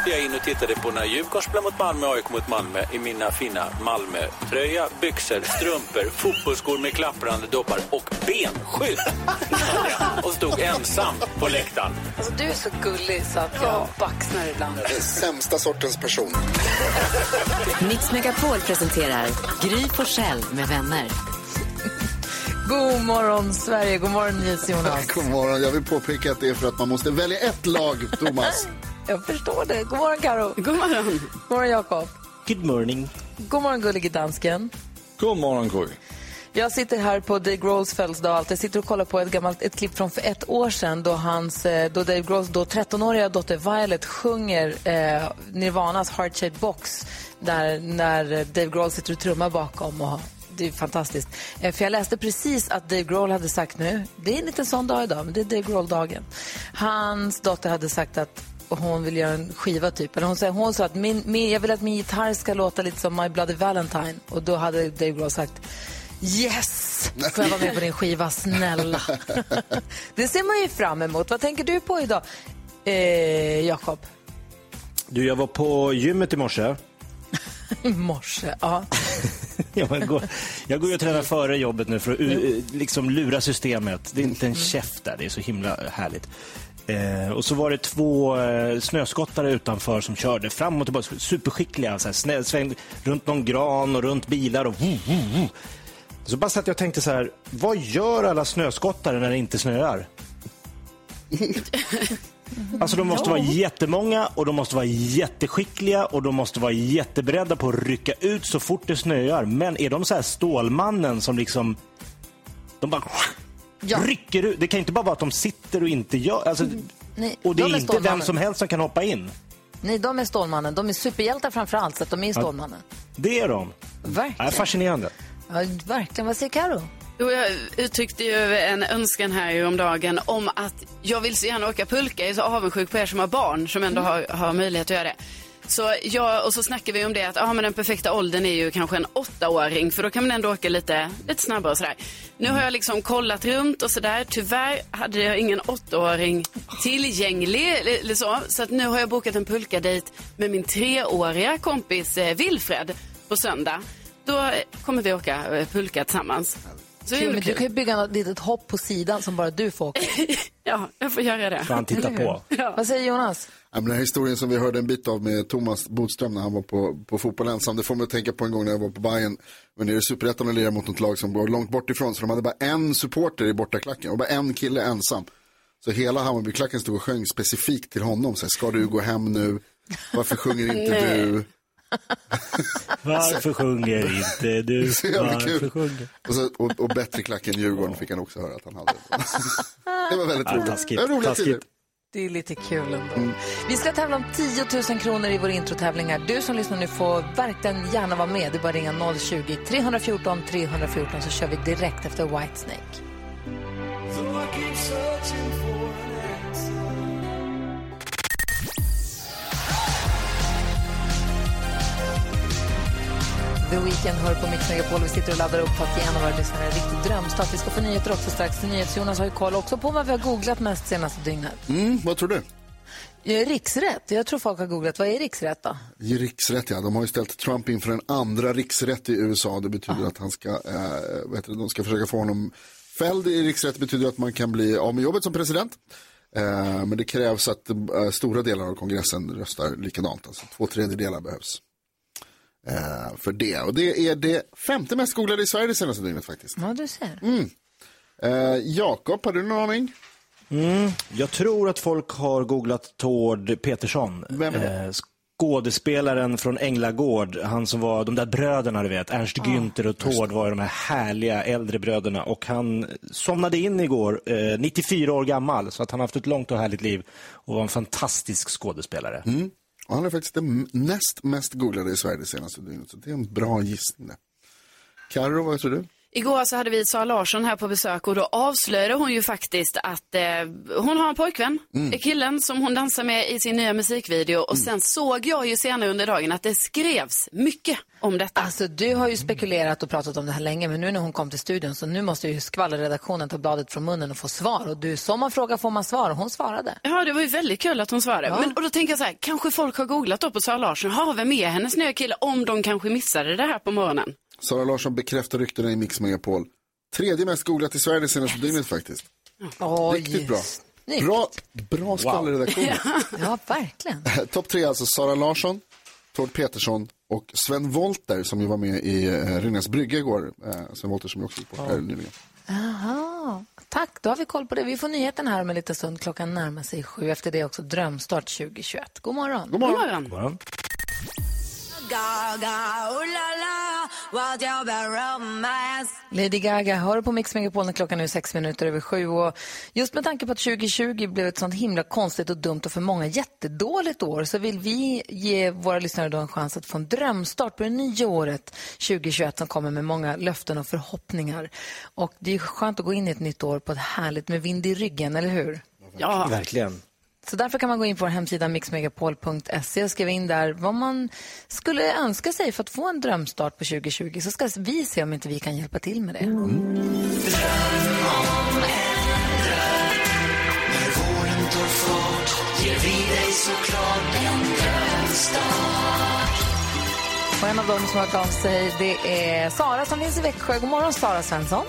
Åkte jag in och tittade på när Djurgården spelade mot Malmö och AIK mot Malmö i mina fina Malmö-tröja, byxor, strumpor, fotbollsskor med klapprande doppar och benskydd. och stod ensam på läktaren. Alltså, du är så gullig så att jag baxnar ibland. Den sämsta sortens person. Mix Megapol presenterar Gry Forssell med vänner. God morgon Sverige, god morgon NyhetsJonas. God morgon. Jag vill påpeka att det är för att man måste välja ett lag, Thomas. Jag förstår det. God morgon Karo. God morgon. God morgon Jakob. Good morning. God morgon Gullige Dansken. God morgon Gry. Jag sitter här på Dave Grohls födelsedag. Jag sitter och kollar på ett, gammalt, ett klipp från för ett år sedan då, hans, eh, då Dave Grohls då 13-åriga dotter Violet sjunger eh, Nirvanas Heart Shaped Box där, när Dave Grohl sitter och trummar bakom. Och, det är fantastiskt. Eh, för jag läste precis att Dave Grohl hade sagt nu, det är en liten sån dag idag, men det är Dave Grohl-dagen. Hans dotter hade sagt att hon vill göra en skiva typ. Eller hon, sa, hon sa att min, min, jag vill att min gitarr ska låta lite som My Bloody Valentine. Och då hade Dave Grohl sagt Yes! Får jag vara med på din skiva, snälla? det ser man ju fram emot. Vad tänker du på idag, eh, Jakob? Du, jag var på gymmet i morse. I morse, ja. jag, går, jag går och tränar före jobbet nu för att uh, liksom lura systemet. Det är inte en käft där, det är så himla härligt. Eh, och så var det två eh, snöskottare utanför som körde fram och tillbaka, superskickliga. Så här, snä, sväng, runt någon gran och runt bilar. Och, woo, woo, woo. Så bara satt jag och tänkte så här, vad gör alla snöskottare när det inte snöar? Alltså de måste vara jättemånga och de måste vara jätteskickliga och de måste vara jätteberedda på att rycka ut så fort det snöar. Men är de så här Stålmannen som liksom... De bara Ja. rycker ut. Det kan inte bara vara att de sitter och inte gör... Alltså, Nej, och det de är är inte vem som helst som kan hoppa in. Nej, de är Stålmannen. De är superhjältar framför allt, så att de är Stålmannen. Det är de. Verkligen. Ja, fascinerande. Ja, verkligen. Vad säger Karo? Jo, jag uttryckte ju en önskan här om dagen om att jag vill så gärna åka pulka. Jag är så avundsjuk på er som har barn som ändå har, har möjlighet att göra det. Så jag, och så snackar vi om det att ah, men den perfekta åldern är ju kanske en åttaåring för då kan man ändå åka lite, lite snabbare och sådär. Nu har jag liksom kollat runt och sådär. Tyvärr hade jag ingen åttaåring tillgänglig eller, så. Så att nu har jag bokat en pulkadejt med min treåriga kompis eh, Wilfred på söndag. Då kommer vi åka eh, pulka tillsammans. Så Kul, men du kan ju bygga något litet hopp på sidan som bara du får åka. Ja, jag får göra det. Får han titta på. Vad säger Jonas? Ja, men Den här historien som vi hörde en bit av med Thomas Bodström när han var på, på fotboll ensam, det får mig att tänka på en gång när jag var på Bayern var nere i Superettan och lirade mot något lag som var långt bort ifrån, så de hade bara en supporter i bortaklacken och bara en kille ensam. Så hela Hammarbyklacken stod och sjöng specifikt till honom, så här, ska du gå hem nu? Varför sjunger inte du? Varför sjunger inte du? Varför sjunger? Och, så, och, och bättre klack än Djurgården fick han också höra att han hade. det var väldigt Ja, roligt. taskigt, Det var roliga taskigt. tider. Det är lite kul ändå. Vi ska tävla om 10 000 kronor i vår introtävling här. Du som lyssnar nu får verkligen gärna vara med. Det är bara att ringa 020-314 314 så kör vi direkt efter Whitesnake. The Weeknd hör på Mix Megapol. Vi sitter och laddar upp för att ge en av våra lyssnare en riktig drömstart. Vi ska få nyheter också strax. NyhetsJonas har ju koll också på vad vi har googlat mest senaste dygnet. Mm, vad tror du? Eh, Riksrätt. Jag tror folk har googlat. Vad är riksrätt då? Riksrätt, ja. De har ju ställt Trump inför en andra riksrätt i USA. Det betyder att han ska, eh, heter det, de ska försöka få honom fälld i riksrätt. Det betyder att man kan bli av med jobbet som president. Eh, men det krävs att eh, stora delar av kongressen röstar likadant. Alltså två tredjedelar behövs. Eh, för det. Och det är det femte mest googlade i Sverige det senaste dygnet faktiskt. Ja, du ser. Eh, Jakob, har du någon aning? Jag tror att folk har googlat Tord Petersson. Vem är det? Eh, skådespelaren från Änglagård, han som var de där bröderna du vet, Ernst Günther och Tord var ju de här härliga äldre bröderna och han somnade in igår, eh, 94 år gammal, så att han har haft ett långt och härligt liv och var en fantastisk skådespelare. Och han är faktiskt den näst mest googlade i Sverige det senaste dygnet. Så det är en bra gissning. Carro, vad tror du? Igår så hade vi Sara Larsson här på besök och då avslöjade hon ju faktiskt att eh, hon har en pojkvän, killen som hon dansar med i sin nya musikvideo och sen såg jag ju senare under dagen att det skrevs mycket om detta. Alltså, du har ju spekulerat och pratat om det här länge, men nu när hon kom till studion så nu måste ju skvallerredaktionen ta bladet från munnen och få svar. Och du, som man frågar får man svar och hon svarade. Ja, det var ju väldigt kul att hon svarade. Men, och då tänker jag så här, kanske folk har googlat då på Sara Larsson, har vem är hennes nya kille, om de kanske missade det här på morgonen. Sara Larsson bekräftar ryktena i Mix Megapol. Tredje mest googlat i Sverige det senaste dygnet faktiskt. Oj, Riktigt bra. snyggt. Bra, bra skvallerredaktion. Ja, verkligen. Topp tre alltså Sara Larsson, Tord Petersson och Sven Volter som ju var med i eh, Rynäs brygga igår. Eh, Sven Volter som jag också gick på här nyligen. Aha. Tack, då har vi koll på det. Vi får nyheten här om en liten stund. Klockan närmar sig sju. Efter det också Drömstart 2021. God morgon. God morgon. God morgon. Lady Gaga hör på Mix Megapol när klockan nu är sex minuter över sju. Och just med tanke på att 2020 blev ett sånt himla konstigt och dumt och för många jättedåligt år så vill vi ge våra lyssnare då en chans att få en drömstart på det nya året 2021 som kommer med många löften och förhoppningar. Och det är skönt att gå in i ett nytt år på ett härligt med vind i ryggen, eller hur? Ja, Verkligen. Så därför kan man gå in på vår hemsida mixmegapol.se och skriva in där vad man skulle önska sig för att få en drömstart på 2020. Så ska vi se om inte vi kan hjälpa till med det. Och en av dem som har hört av sig det är Sara som finns i Växjö. God morgon Sara Svensson.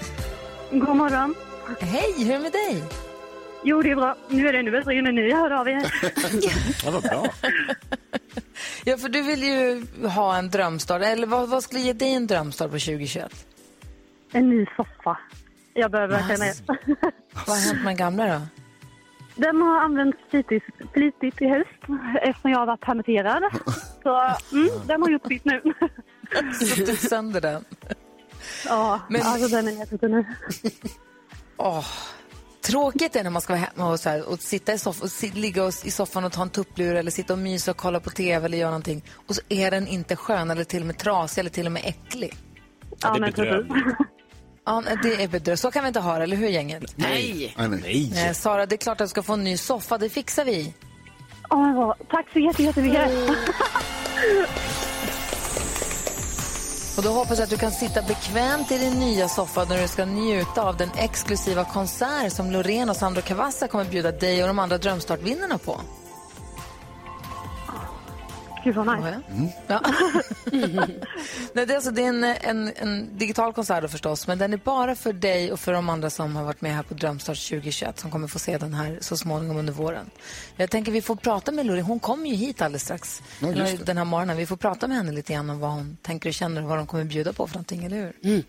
God morgon. Hej, hur är det med dig? Jo, det är bra. Nu är det ännu bättre när ni hör av er. Ja, vad bra. Ja, för du vill ju ha en drömstart. Eller vad, vad skulle ge dig en drömstart på 2021? En ny soffa. Jag behöver verkligen det. Vad har hänt med den gamla då? Den har använts flitigt, flitigt i höst eftersom jag har varit permitterad. Så mm, den har gjort sitt nu. Suttit sönder den. Ja, Men- alltså den är jättefin nu. Åh, tråkigt är när man ska vara hemma och, så här, och sitta i soff- och sit, ligga och, i soffan och ta en tupplur eller sitta och mysa och kolla på TV eller göra någonting. Och så är den inte skön eller till och med trasig eller till och med äcklig. Ja, det är bedrövligt. Ja, det är bedrövligt. Så kan vi inte ha det, eller hur gänget? nej. Nej, nej. Nej. Nej, Sara, det är klart att du ska få en ny soffa. Det fixar vi. Bra. Tack så jätte- jättemycket. Och då hoppas jag att du kan sitta bekvämt i din nya soffa när du ska njuta av den exklusiva konsert som Loreen och Sandro Cavazza kommer bjuda dig och de andra Drömstartvinnarna på. Gud vad Ja, nice. ja. Nej, det är, alltså, det är en, en, en digital konsert förstås, men den är bara för dig och för de andra som har varit med här på Drömstart 2021 som kommer få se den här så småningom under våren. Jag tänker vi får prata med Loreen, hon kommer ju hit alldeles strax Ja, den här morgonen. Vi får prata med henne lite grann om vad hon tänker och känner och vad de kommer bjuda på för någonting, eller hur?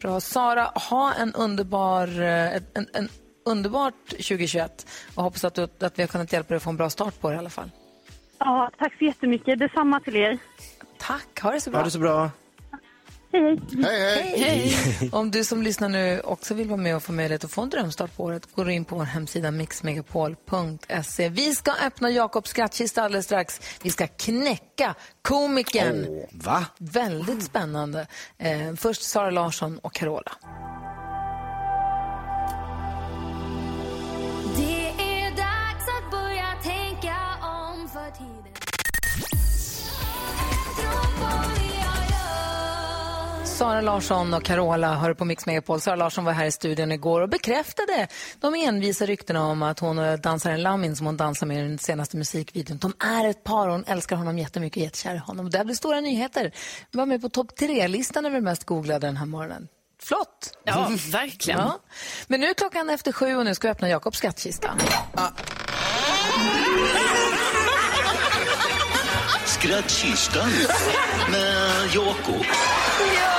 Bra. Sara, ha en underbar, eh, en, en underbart 2021 och hoppas att, du, att vi har kunnat hjälpa dig att få en bra start på det i alla fall. Ja, tack så jättemycket. Detsamma till er. Tack, ha det så bra. Ha det så bra. Hej, hej. Hej, hej. Om du som lyssnar nu också vill vara med och få möjlighet att få en drömstart på året, går du in på vår hemsida mixmegapol.se. Vi ska öppna Jakobs skrattkista alldeles strax. Vi ska knäcka komikern. Va? Väldigt spännande. Eh, först Sara Larsson och Carola. Sara Larsson och Carola hör på Mix Megapol. Sara Larsson var här i studion igår och bekräftade de envisa ryktena om att hon och dansaren Lamin som hon dansar med i den senaste musikvideon, de är ett par och hon älskar honom jättemycket och är jättekär i honom. Det här blir stora nyheter. Vi var med på topp tre-listan över mest googlade den här morgonen. Flott! Ja, verkligen. Ja. Men nu är klockan efter sju och nu ska vi öppna Jakobs skattkista. Skrattkistan med Jakob. Ja,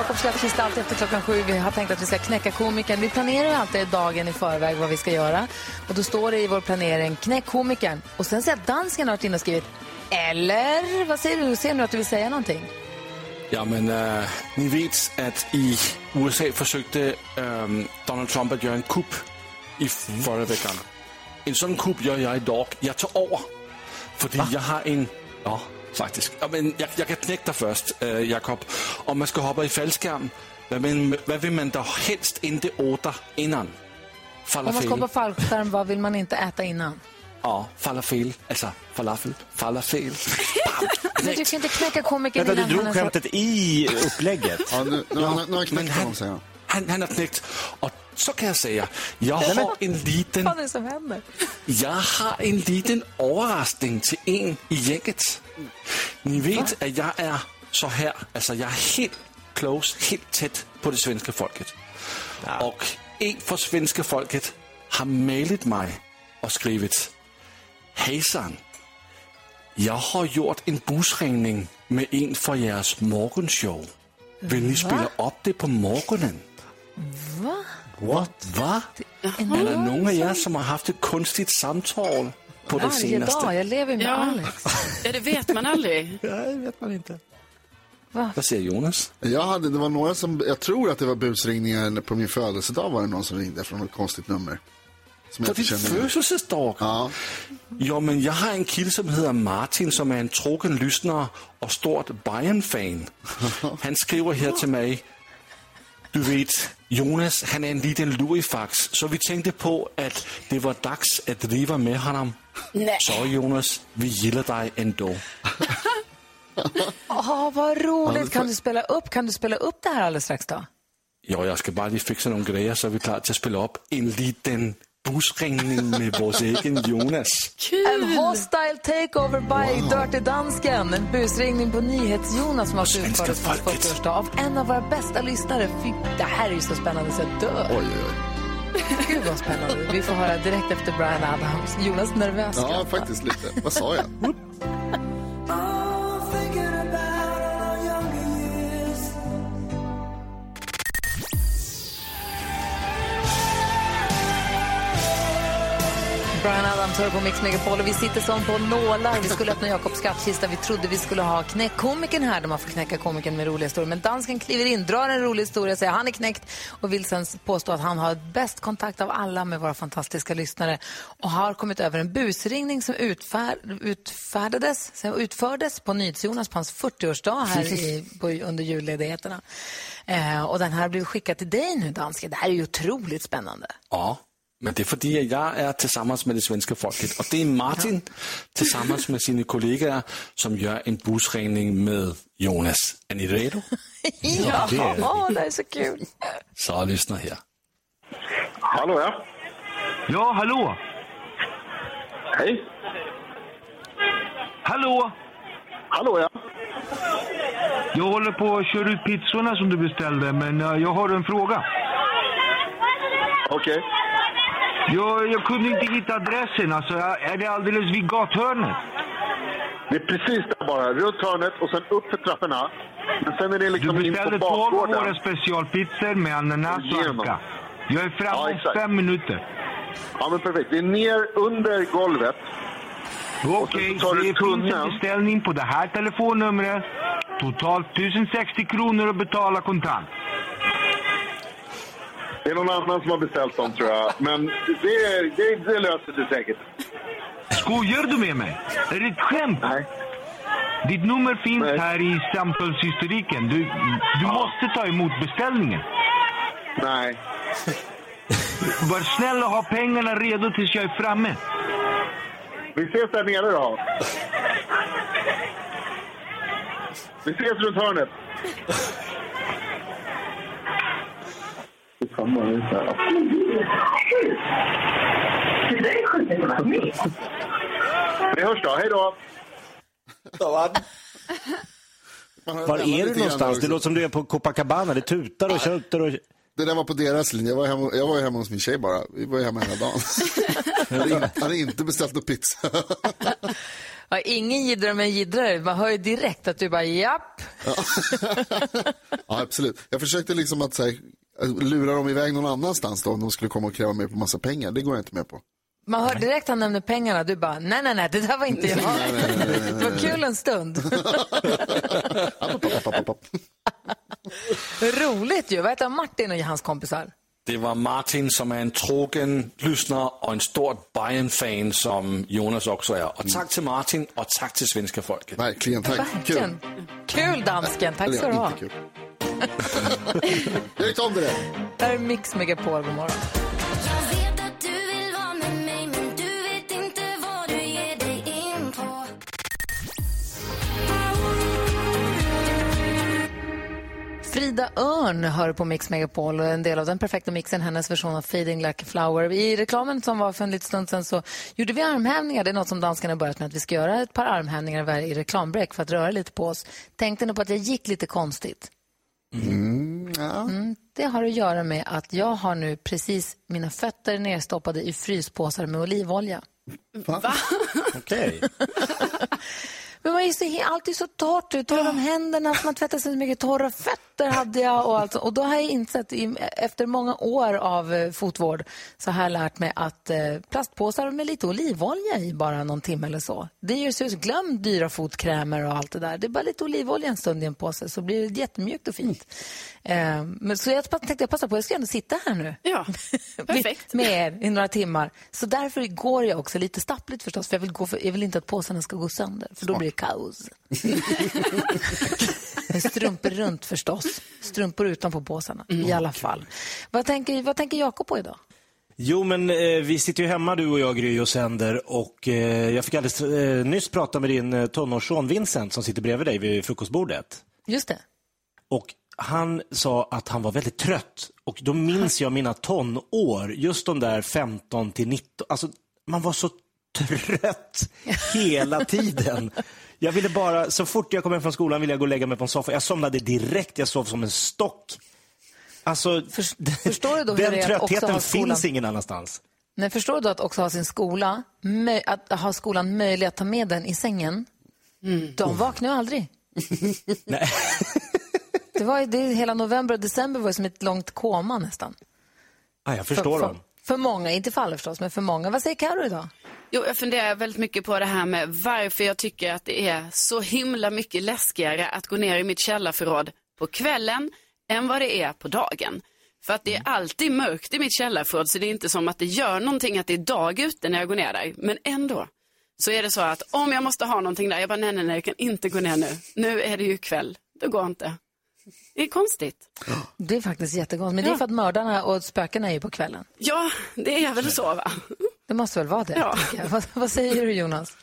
Jakob skattkista alltid efter klockan sju. Vi har tänkt att vi ska knäcka komikern. Vi planerar ju alltid dagen i förväg vad vi ska göra. Och då står det i vår planering, knäck komikern. Och sen ser jag att dansken har varit inne och skrivit, eller? Vad säger du? Ser du att du vill säga någonting? Jamen, øh, ni vet att i USA försökte øh, Donald Trump att göra en kupp i förra veckan. En sådan kupp gör jag idag. Jag tar över. För jag har en... Ja, faktiskt. Ja, men jag, jag kan knäcka dig först, äh, Jakob. Om man ska hoppa i fallskärm, vad vill, vad vill man då helst inte äta innan? Om man Falafel. ska på fallskärm, vad vill man inte äta innan? Ja, falafel. Alltså, falafel. Falafel. Men du kan inte knäcka komikern Vänta, du innan drog skämtet i upplägget. Ja, nu, nu, nu, nu knäckt Men honom, han, säger han. han, har knäckt. Och så kan jag säga, jag har en liten, Vad är det som händer? jag har en liten överraskning till en i gänget. Ni vet att jag är så här, alltså jag är helt close, helt tätt på det svenska folket. Och en från svenska folket har mejlat mig och skrivit Hejsan, jag har gjort en busringning med en för jeres morgonshow. Vill ni spela upp det på morgonen? Va? What? Va? Är det någon av er som har haft ett konstigt samtal på det Varje senaste? dag, jag lever med Ja. Alex. Ja, det vet man aldrig. Nej, vet man inte. Vad säger Jonas? Jag hade, det var några som, jag tror att det var busringningar på min födelsedag var det någon som ringde från något konstigt nummer. Som På din födelsedag? Ja. Jo, men jag har en kille som heter Martin som är en trogen lyssnare och stort Bayern-fan. Han skriver här till mig. Du vet, Jonas, han är en liten lurifax, så vi tänkte på att det var dags att driva med honom. Nej. Så Jonas, vi gillar dig ändå. Åh, vad Ja, roligt. Kan du spela upp, kan du spela upp det här alldeles strax då? Ja, jag ska bara lige fixa några grejer så är vi klara till att spela upp en liten busringning med vår egen Jonas. En hostile takeover by Dirty Dansken. En busringning på NyhetsJonas som har utförts på hans folket. 40-årsdag av en av våra bästa lyssnare. Fy, det här är ju så spännande så jag dör. Oj, oj, oj. Gud vad spännande. Vi får höra direkt efter Brian Adams. Jonas nervös. Ja, faktiskt lite. Vad sa jag? hör på Mix Megapol och vi sitter som på nålar. Vi skulle öppna Jakobs skattkista. Vi trodde vi skulle ha knäckkomikern här där man får knäcka komikern med roliga historier. Men dansken kliver in, drar en rolig historia, säger han är knäckt och vill sen påstå att han har bäst kontakt av alla med våra fantastiska lyssnare och har kommit över en busringning som utfär, utfärdades, utfördes på NyhetsJonas på hans 40-årsdag här i, på, under julledigheterna. Eh, och den här blev skickad till dig nu, dansken. Det här är ju otroligt spännande. Ja, men det är för att jag är tillsammans med det svenska folket och det är Martin tillsammans med sina kollegor som gör en busringning med Jonas. Är ni redo? Ja, det är. Åh, det är så kul. Så lyssna här. Hallå ja. Ja, hallå? Hej. Hallå? Hallå ja. Jag håller på att köra ut pizzorna som du beställde, men eh, jag har en fråga. Okej. Jag, jag kunde inte hitta adressen. Alltså, är det alldeles vid gathörnet? Det är precis där bara. Runt hörnet och sen upp för trapporna. Men sen är det Du liksom in på beställde två av våra specialpizzor med ananas och anka. Jag är framme om fem minuter. Ja men perfekt. Det är ner under golvet. Okej, du det finns en beställning på det här telefonnumret. Totalt 1060 kronor att betala kontant. Det är någon annan som har beställt dem tror jag. Men det, det, det löser sig säkert. Skojar du med mig? Är det ett skämt? Nej. Ditt nummer finns här i samtalshistoriken. Du, du måste ta emot beställningen. Nej. Var snäll och ha pengarna redo tills jag är framme. Vi ses där nere då. Vi ses runt hörnet. Vi hörs då. Hej då. Var är du någonstans? Det låter som du är på Copacabana. Det tutar och tjuter och... Det där var på deras linje. Jag var hemma, jag var ju hemma hos min tjej bara. Vi var ju hemma hela dagen. Han hade in- han hade inte beställt någon pizza. Ja, ingen jiddrar med en jiddrare. Man hör ju direkt att du bara japp. Ja, absolut. Jag försökte liksom att så här, lura dem iväg någon annanstans då om de skulle komma och kräva mig på massa pengar. Det går jag inte med på. Man hör direkt han nämner pengarna. Du bara nej, nej, nej, det där var inte jag. Nej, nej, nej, nej, nej, Det var kul en stund. Roligt ju. Vad heter? Martin och hans kompisar? Det var Martin som är en trogen lyssnare och en stor Bayern-fan som Jonas också är. Och tack till Martin och tack till svenska folket. Verkligen, Verkligen. Kul dansken. Tack ska du ha. Gick om det. Det här är Mix Megapol. God morgon. Jag vet att du vill vara med mig men du vet inte vad du ger dig in på Frida Örn hör på Mix Megapol och en del av den perfekta mixen, hennes version av Fading Like a Flower. I reklamen som var för en liten stund sedan så gjorde vi armhävningar. Det är något som danskarna har börjat med, att vi ska göra ett par armhävningar i reklambreak för att röra lite på oss. Tänkte ni på att jag gick lite konstigt? Mm, ja. Mm, det har att göra med att jag har nu precis mina fötter nerstoppade i fryspåsar med olivolja. Va? Okej. Men man är så, alltid så torrt ut. Torra om händerna, man tvättar sig så mycket. Torra fötter hade jag. Och, alltså, och då har jag insett, efter många år av eh, fotvård, så har jag lärt mig att eh, plastpåsar med lite olivolja i bara någon timme eller så. Det gör så glöm dyra fotkrämer och allt det där. Det är bara lite olivolja en stund i en påse så blir det jättemjukt och fint. Eh, men så jag tänkte jag passa på, jag ska ändå sitta här nu. Ja, perfekt. med er i några timmar. Så därför går jag också lite stappligt förstås, för jag vill, gå för, jag vill inte att påsarna ska gå sönder, för då blir det kaos. Strumpor runt förstås. Strumpor utanpå påsarna i alla fall. Vad tänker, vad tänker Jakob på idag? Jo, men eh, vi sitter ju hemma du och jag, Gry och sänder och eh, jag fick alldeles eh, nyss prata med din eh, tonårsson Vincent som sitter bredvid dig vid frukostbordet. Just det. Och han sa att han var väldigt trött och då minns jag mina tonår, just de där 15 till 19, alltså man var så trött hela tiden. Jag ville bara, så fort jag kom hem från skolan ville jag gå och lägga mig på en soffa. Jag somnade direkt, jag sov som en stock. Alltså, förstår du då hur den det är att också tröttheten ha skolan- finns ingen annanstans. Nej, förstår du då att också ha sin skola, att ha skolan möjlig att ta med den i sängen? De vaknar ju aldrig. Det var det, hela november och december var som ett långt koma nästan. Ah, jag förstår för, dem. för, för många, inte för alla förstås, men för många. Vad säger Karo idag? Jo, jag funderar väldigt mycket på det här med varför jag tycker att det är så himla mycket läskigare att gå ner i mitt källarförråd på kvällen än vad det är på dagen. För att det är alltid mörkt i mitt källarförråd så det är inte som att det gör någonting att det är dag ute när jag går ner där. Men ändå så är det så att om jag måste ha någonting där, jag bara nej, nej, nej, jag kan inte gå ner nu. Nu är det ju kväll, det går inte. Det är konstigt. Det är faktiskt jättekonstigt, men det är Ja. för att mördarna och spökena är ju på kvällen. Ja, det är väl så va? Det måste väl vara det? Ja. Vad, vad säger du Jonas?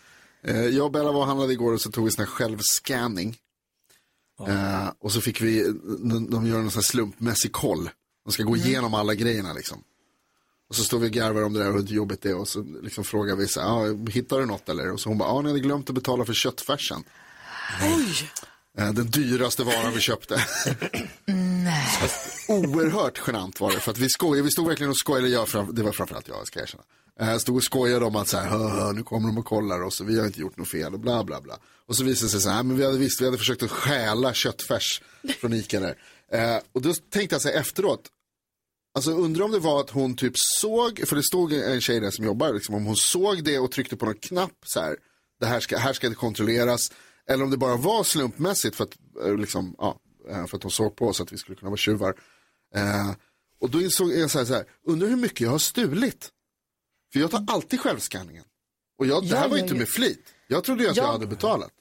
Eh, Jag och Bella var och handlade igår och så tog vi sån här självscanning. Eh, och så fick vi, de, gör en sån här slumpmässig koll. De ska gå Mm. igenom alla grejerna liksom. Och så står vi och garvar om det där och hur jobbigt det är och så liksom frågar vi så här, ah, hittar du något eller? Och så hon bara, ja ni hade glömt att betala för köttfärsen. Eh, Den dyraste varan vi köpte. Nej. Oerhört genant var det, för att vi skojade, vi stod verkligen och skojade, jag, fram- det var framförallt jag, ska jag erkänna. Eh, Stod och skojade om att så här, "Hö, hö, nu kommer de och kollar oss och vi har inte gjort något fel och bla bla bla. Och så visade det sig så här, men vi hade visst, vi hade försökt att stjäla köttfärs från Ica där. Eh, och då tänkte jag så här efteråt, alltså undrar om det var att hon typ såg, för det stod en tjej där som jobbar, liksom, om hon såg det och tryckte på någon knapp så här, det här ska, här ska det kontrolleras. Eller om det bara var slumpmässigt för att, eh, liksom, ja, eh, för att hon såg på oss att vi skulle kunna vara tjuvar. Eh, och då insåg jag så här, så här, undrar hur mycket jag har stulit. För jag tar alltid självskanningen. Och jag, det här Jag var gör inte ju- med flit. Jag trodde ju att jag Jag- hade betalat.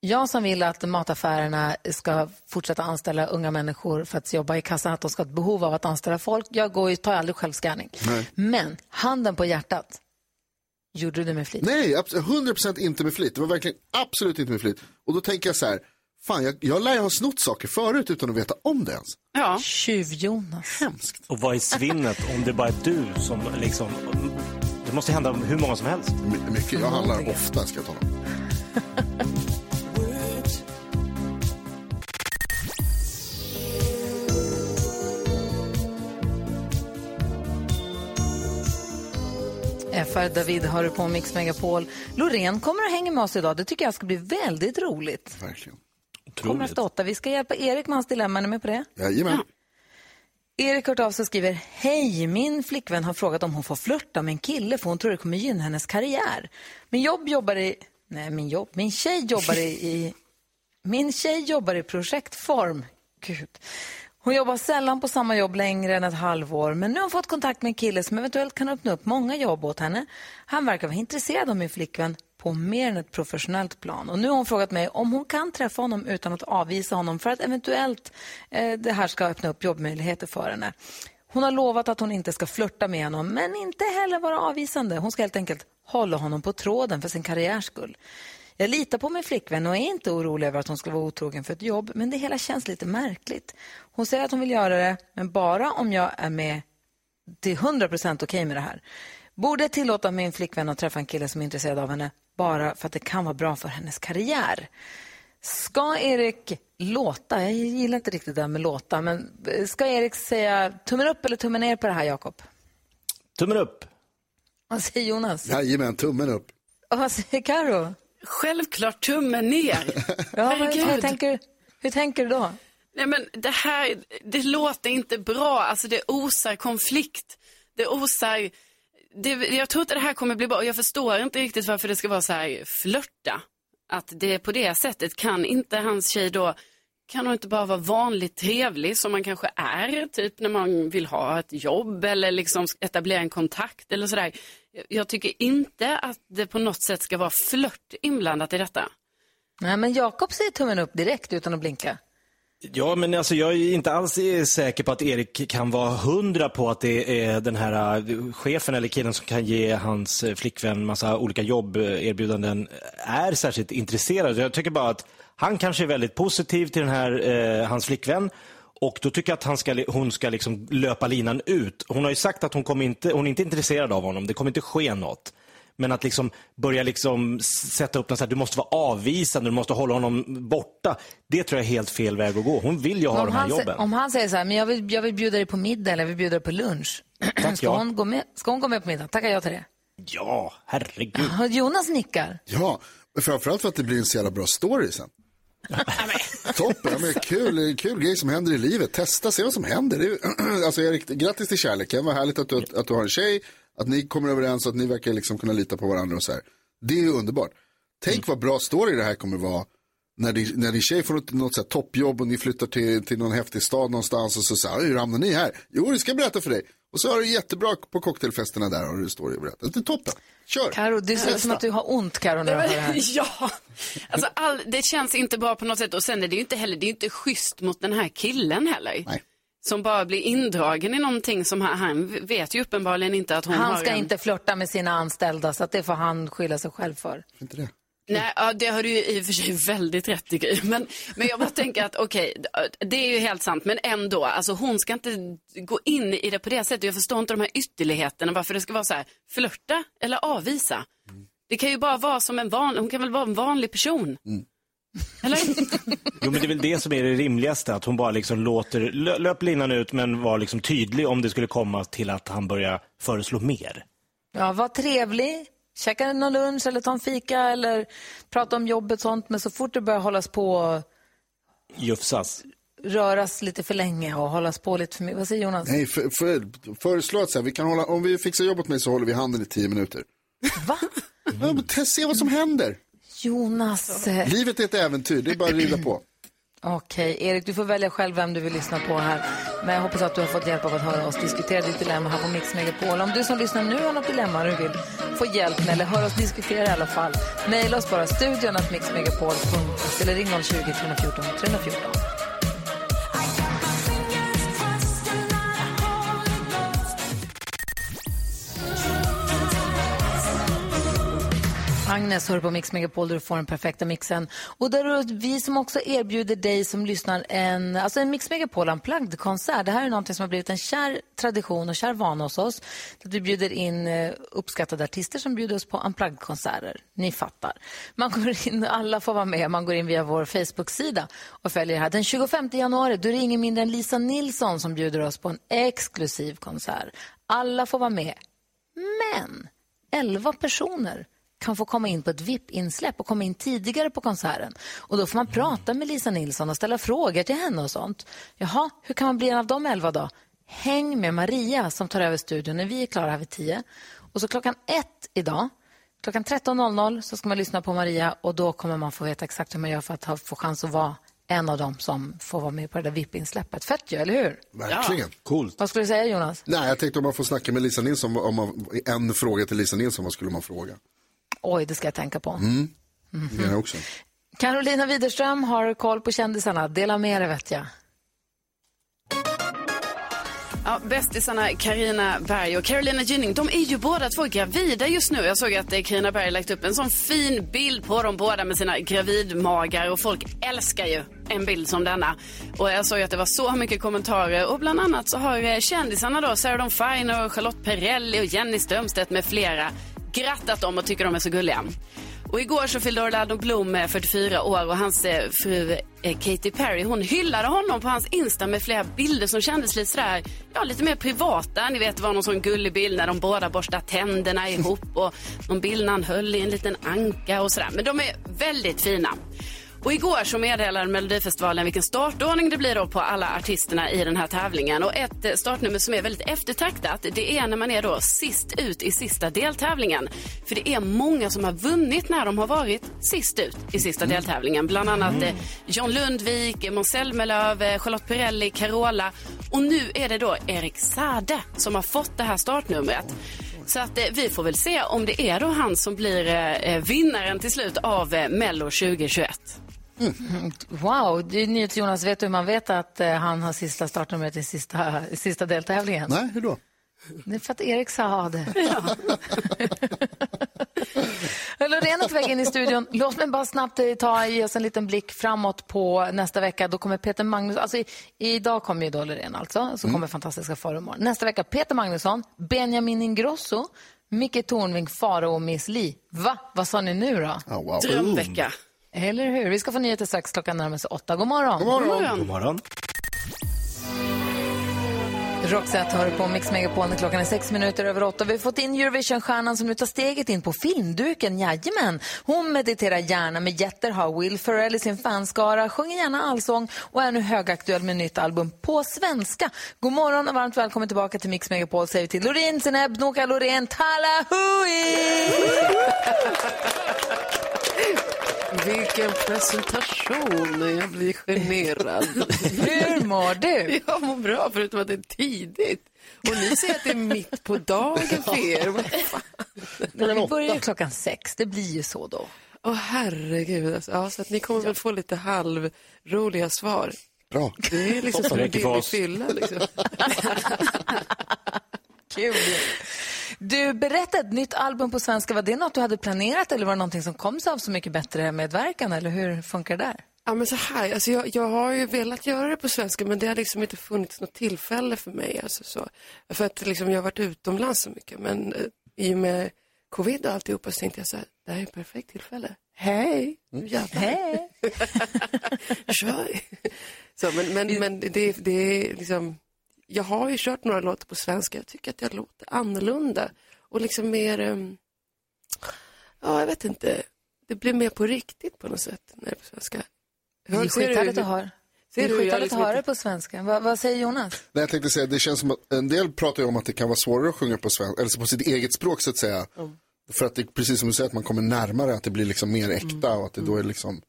Jag som vill att mataffärerna ska fortsätta anställa unga människor för att jobba i kassan, att de ska ha ett behov av att anställa folk. Jag går ju, tar aldrig självscanning. Nej. Men handen på hjärtat, gjorde du det med flit? Nej, abs- 100% inte med flit. Det var verkligen absolut inte med flit. Och då tänker jag så här, fan jag, jag lär ju ha snott saker förut utan att veta om det ens. Ja. Tjuv-Jonas. Hemskt. Och vad är svinnet om det bara är du som liksom... Det måste hända hur många som helst. My- mycket, jag handlar ofta ska jag tala om. för David har du på Mix Megapol. Loreen kommer att hänga med oss idag. Det tycker jag ska bli väldigt roligt. Verkligen. Kommer efter åtta. Vi ska hjälpa Erik med hans dilemma. Är ni med på det? Jajamän. Erik hört av sig och skriver Hej, min flickvän har frågat om hon får flörta med en kille för hon tror det kommer gynna hennes karriär. Min jobb jobbar i... Nej, min jobb. Min tjej jobbar i... i min tjej jobbar i projektform. Gud. Hon jobbar sällan på samma jobb längre än ett halvår men nu har hon fått kontakt med en kille som eventuellt kan öppna upp många jobb åt henne. Han verkar vara intresserad av min flickvän på mer än ett professionellt plan. Och nu har hon frågat mig om hon kan träffa honom utan att avvisa honom för att eventuellt eh, det här ska öppna upp jobbmöjligheter för henne. Hon har lovat att hon inte ska flörta med honom men inte heller vara avvisande. Hon ska helt enkelt hålla honom på tråden för sin karriärs skull. Jag litar på min flickvän och är inte orolig över att hon ska vara otrogen för ett jobb, men det hela känns lite märkligt. Hon säger att hon vill göra det, men bara om jag är med till 100 procent okej med det här. Borde jag tillåta min flickvän att träffa en kille som är intresserad av henne bara för att det kan vara bra för hennes karriär? Ska Erik låta, jag gillar inte riktigt det där med låta, men ska Erik säga tummen upp eller tummen ner på det här, Jakob? Tummen upp. Vad säger Jonas? Jajamän, tummen upp. Och vad säger Karo? Självklart tummen ner. Ja, Herregud. hur, tänker, hur tänker du då? Nej men det här, det låter inte bra. Alltså det osar konflikt. Det osar, det, jag tror inte det här kommer bli bra. Jag förstår inte riktigt varför det ska vara så här flörta. Att det är på det sättet. Kan inte hans tjej då, kan hon inte bara vara vanligt trevlig som man kanske är, typ när man vill ha ett jobb eller liksom etablera en kontakt eller sådär. Jag- tycker inte att det på något sätt ska vara flört inblandat i detta. Nej, men Jakob säger tummen upp direkt utan att blinka. Ja, men alltså jag är inte alls säker på att Erik kan vara hundra på att det är den här eh, chefen eller killen som kan ge hans flickvän massa olika jobberbjudanden är särskilt intresserad. Jag tycker bara att han kanske är väldigt positiv till den här, eh, hans flickvän och då tycker jag att han ska, hon ska liksom löpa linan ut. Hon har ju sagt att hon, kommer inte, hon är inte intresserad av honom, det kommer inte ske något. Men att liksom börja liksom sätta upp något så här, du måste vara avvisande, du måste hålla honom borta. Det tror jag är helt fel väg att gå. Hon vill ju ha om, de här jobben. om han säger så här, men jag vill, jag vill bjuda dig på middag eller jag vill bjuda dig på lunch. Tack, ska, ja. hon gå med, ska hon gå med på middag? Tackar jag till det. Ja, herregud. Jonas nickar. Ja, framförallt för att det blir en så jävla bra story sen. Toppen, men kul, kul grej som händer i livet. Testa, se vad som händer. Det är, alltså, Erik, grattis till kärleken. Vad härligt att du, att du har en tjej. Att ni kommer överens och att ni verkar liksom kunna lita på varandra och så här. Det är ju underbart. Tänk vad bra story det här kommer vara. När din, när din tjej får något, något så här toppjobb och ni flyttar till, till någon häftig stad någonstans och så säger hur hamnar ni här? Jo, det ska jag berätta för dig. Och så har du jättebra på cocktailfesterna där och det står ju berättat. Det är toppen. Kör. Karo, det ser ut som att du har ont, Karo, när du hör det här. Ja, alltså all, det känns inte bra på något sätt. Och sen är det ju inte heller, det är ju inte schysst mot den här killen heller. Nej. Som bara blir indragen i någonting som han, han vet ju uppenbarligen inte att hon Han har ska en... inte flörta med sina anställda, så att det får han skylla sig själv för. Inte det. Nej, ja, det har du ju i och för sig väldigt rätt i. Men, men jag bara tänker att okej, det är ju helt sant. Men ändå, alltså hon ska inte gå in i det på det sättet. Jag förstår inte de här ytterligheterna, varför det ska vara så här, flörta eller avvisa. Det kan ju bara vara som en vanlig, hon kan väl vara en vanlig person. Eller? Jo, men det är väl det som är det rimligaste, att hon bara liksom låter, lö, löp linan ut men var liksom tydlig om det skulle komma till att han börjar föreslå mer. Ja, var trevlig. Käka någon lunch eller ta en fika eller prata om jobbet och sånt. Men så fort det börjar hållas på Jufsas. röras lite för länge och hållas på lite för mycket. Vad säger Jonas? Nej, för, för, föreslå att så här, vi kan hålla, om vi fixar jobb åt mig så håller vi handen i tio minuter. Va? Ja, test, se vad som händer. Jonas. Livet är ett äventyr, det är bara att rida på. Okej, Erik, du får välja själv vem du vill lyssna på här. Men jag hoppas att du har fått hjälp av att höra oss diskutera ditt dilemma här på Mix Megapol. Om du som lyssnar nu har något dilemma du vill få hjälp med eller höra oss diskutera i alla fall, mejla oss bara studion att mixmegapol.se eller ring 020 314 314. Agnes hör på Mix Megapol där du får den perfekta mixen. Och där vi som också erbjuder dig som lyssnar en, alltså en Mix Megapol unplugged konsert. Det här är något som har blivit en kär tradition och kär vana hos oss. Att vi bjuder in eh, uppskattade artister som bjuder oss på unplugged konserter. Ni fattar. Man går in, alla får vara med. Man går in via vår Facebook-sida och följer det här. Den 25 januari då är det ingen mindre än Lisa Nilsson som bjuder oss på en exklusiv konsert. Alla får vara med. Men 11 personer kan få komma in på ett VIP-insläpp och komma in tidigare på konserten. Och Då får man prata med Lisa Nilsson och ställa frågor till henne och sånt. Jaha, hur kan man bli en av de 11 då? Häng med Maria som tar över studion när vi är klara här vid 10. Och så klockan ett idag, klockan 13.00 så ska man lyssna på Maria och då kommer man få veta exakt hur man gör för att ha, få chans att vara en av dem som får vara med på det där VIP-insläppet. Fett ju, eller hur? Verkligen. Coolt. Vad skulle du säga Jonas? Nej, jag tänkte om man får snacka med Lisa Nilsson, om man, en fråga till Lisa Nilsson, vad skulle man fråga? Oj, det ska jag tänka på. Mm. Det är jag också. Carolina Widerström har koll på kändisarna. Dela med dig vet jag. Ja, bästisarna Karina Berg och Carolina Gynning, de är ju båda två gravida just nu. Jag såg att eh, Carina Berg lagt upp en sån fin bild på dem båda med sina gravidmagar och folk älskar ju en bild som denna. Och jag såg att det var så mycket kommentarer och bland annat så har eh, kändisarna då, Sarah Dawn Finer och Charlotte Perrelli och Jenny Strömstedt med flera skrattat om och tycker de är så gulliga. Och igår så fyllde Orlando Bloom eh, 44 år och hans eh, fru eh, Katy Perry hon hyllade honom på hans Insta med flera bilder som kändes lite sådär, ja lite mer privata. Ni vet det var någon sån gullig bild när de båda borstar tänderna ihop och någon bild när han höll i en liten anka och sådär. Men de är väldigt fina. Och igår så meddelade Melodifestivalen vilken startordning det blir då på alla artisterna i den här tävlingen. Och ett eh, startnummer som är väldigt eftertraktat det är när man är då sist ut i sista deltävlingen. För det är många som har vunnit när de har varit sist ut i sista deltävlingen. Bland annat eh, John Lundvik, Måns Zelmerlöw, eh, Charlotte Perrelli, Carola. Och nu är det då Erik Sade som har fått det här startnumret. Så att eh, vi får väl se om det är då han som blir eh, vinnaren till slut av eh, Mello 2021. Wow, du, NyhetsJonas, Jonas, vet du hur man vet att eh, han har sista startnumret i sista, sista deltävlingen? Nej, hur då? Det är för att Erik sa det. Loreen är på väg in i studion. Låt mig bara snabbt eh, ta, ge oss en liten blick framåt på nästa vecka. Då kommer Peter Magnusson, alltså i, idag kommer ju då Loreen alltså, så kommer fantastiska imorgon. Nästa vecka Peter Magnusson, Benjamin Ingrosso, Micke Tornving, Farao och Miss Li. Va? Vad sa ni nu då? Oh, wow. Drömvecka. Eller hur? Vi ska få nyheter strax. Klockan närmar sig åtta. God morgon. God morgon. God morgon. Roxette hör på Mix Megapol när klockan är sex minuter över åtta. Vi har fått in Eurovision-stjärnan som nu tar steget in på filmduken. Jajamän. Hon mediterar gärna med jätter, har Will Ferrell i sin fanskara, sjunger gärna allsång och är nu högaktuell med nytt album på svenska. God morgon och varmt välkommen tillbaka till Mix Megapol säger vi till Loreen Zeneb, Noka Loreen, Talahui! Vilken presentation. Jag blir generad. Hur mår du? Jag mår bra, förutom att det är tidigt. Och ni säger att det är mitt på dagen för er. Fan? Vi börjar ju klockan sex. Det blir ju så då. Åh herregud. Alltså, ja, så att ni kommer väl få lite halvroliga svar. Bra. Det är liksom som en billig fylla. Liksom. Kul. Du, berätta ett nytt album på svenska. Var det något du hade planerat eller var det någonting som kom sig av Så mycket bättre medverkan? Eller hur funkar det där? Ja, men så här, alltså jag, jag har ju velat göra det på svenska men det har liksom inte funnits något tillfälle för mig. Alltså så. För att liksom, jag har varit utomlands så mycket men eh, i och med covid och alltihopa så tänkte jag så här, det här är ett perfekt tillfälle. Hej! Jävlar. Hej! Kör! Så, men men, men det, det är liksom, jag har ju kört några låtar på svenska, jag tycker att jag låter annorlunda och liksom mer, ehm, ja jag vet inte, det blir mer på riktigt på något sätt när det är på svenska. Det är Hör- ser du skithärligt att höra. Ser Det är skithärligt liksom att höra det på svenska. Va, vad säger Jonas? Nej, jag tänkte säga, det känns som att en del pratar ju om att det kan vara svårare att sjunga på svenska, eller på sitt eget språk så att säga. För att det, precis som du säger, att man kommer närmare, att det blir liksom mer äkta och att det då är liksom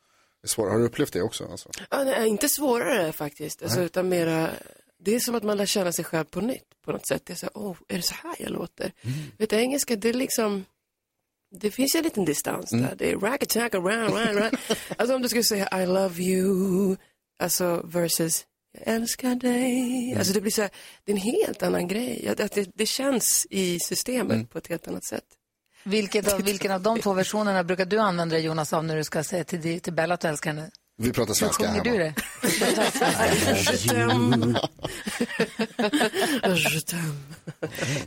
är svårare. Har du upplevt det också? Alltså? Ja, nej, inte svårare faktiskt, alltså, utan mera, det är som att man lär känna sig själv på nytt på något sätt. Så här, åh, är det så här jag låter? Vet du, engelska, det är liksom, det finns ju en liten distans där. Det är rack-a-tack, around, round, round. Alltså om du skulle säga I love you, alltså versus jag älskar dig. Alltså det blir så här, det är en helt annan grej. Att, att det, det känns i systemet på ett helt annat sätt. Vilket av, vilken av de två versionerna brukar du använda Jonas, av när du ska säga till, till Bella att du älskar henne? Vi pratar Hur svenska sjunger här. du va?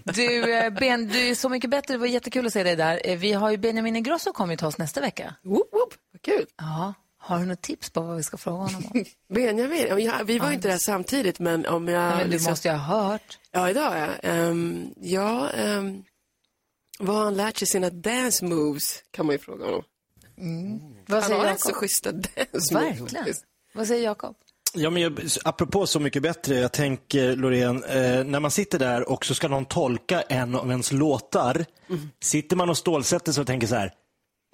Du, eh, ben, du är så mycket bättre. Det var jättekul att se dig där. Eh, Vi har ju Benjamin Ingrosso kommer ju till oss nästa vecka. Woop, woop, vad kul. Ja. Har du något tips på vad vi ska fråga honom om? Benjamin, ja, jag- vi var ju inte där samtidigt men om jag... Nej, men du liksom- måste ju ha hört. Ja, idag ja. Ehm, ja, ehm, Vad har han lärt sig sina dance moves, kan man ju fråga honom. Vad han säger har Jakob? rätt så schyssta. Verkligen. Vad säger Jakob? Ja, men jag, apropå Så mycket bättre, jag tänker Loreen, eh, när man sitter där och så ska någon tolka en av ens låtar, sitter man och stålsätter sig och tänker så här,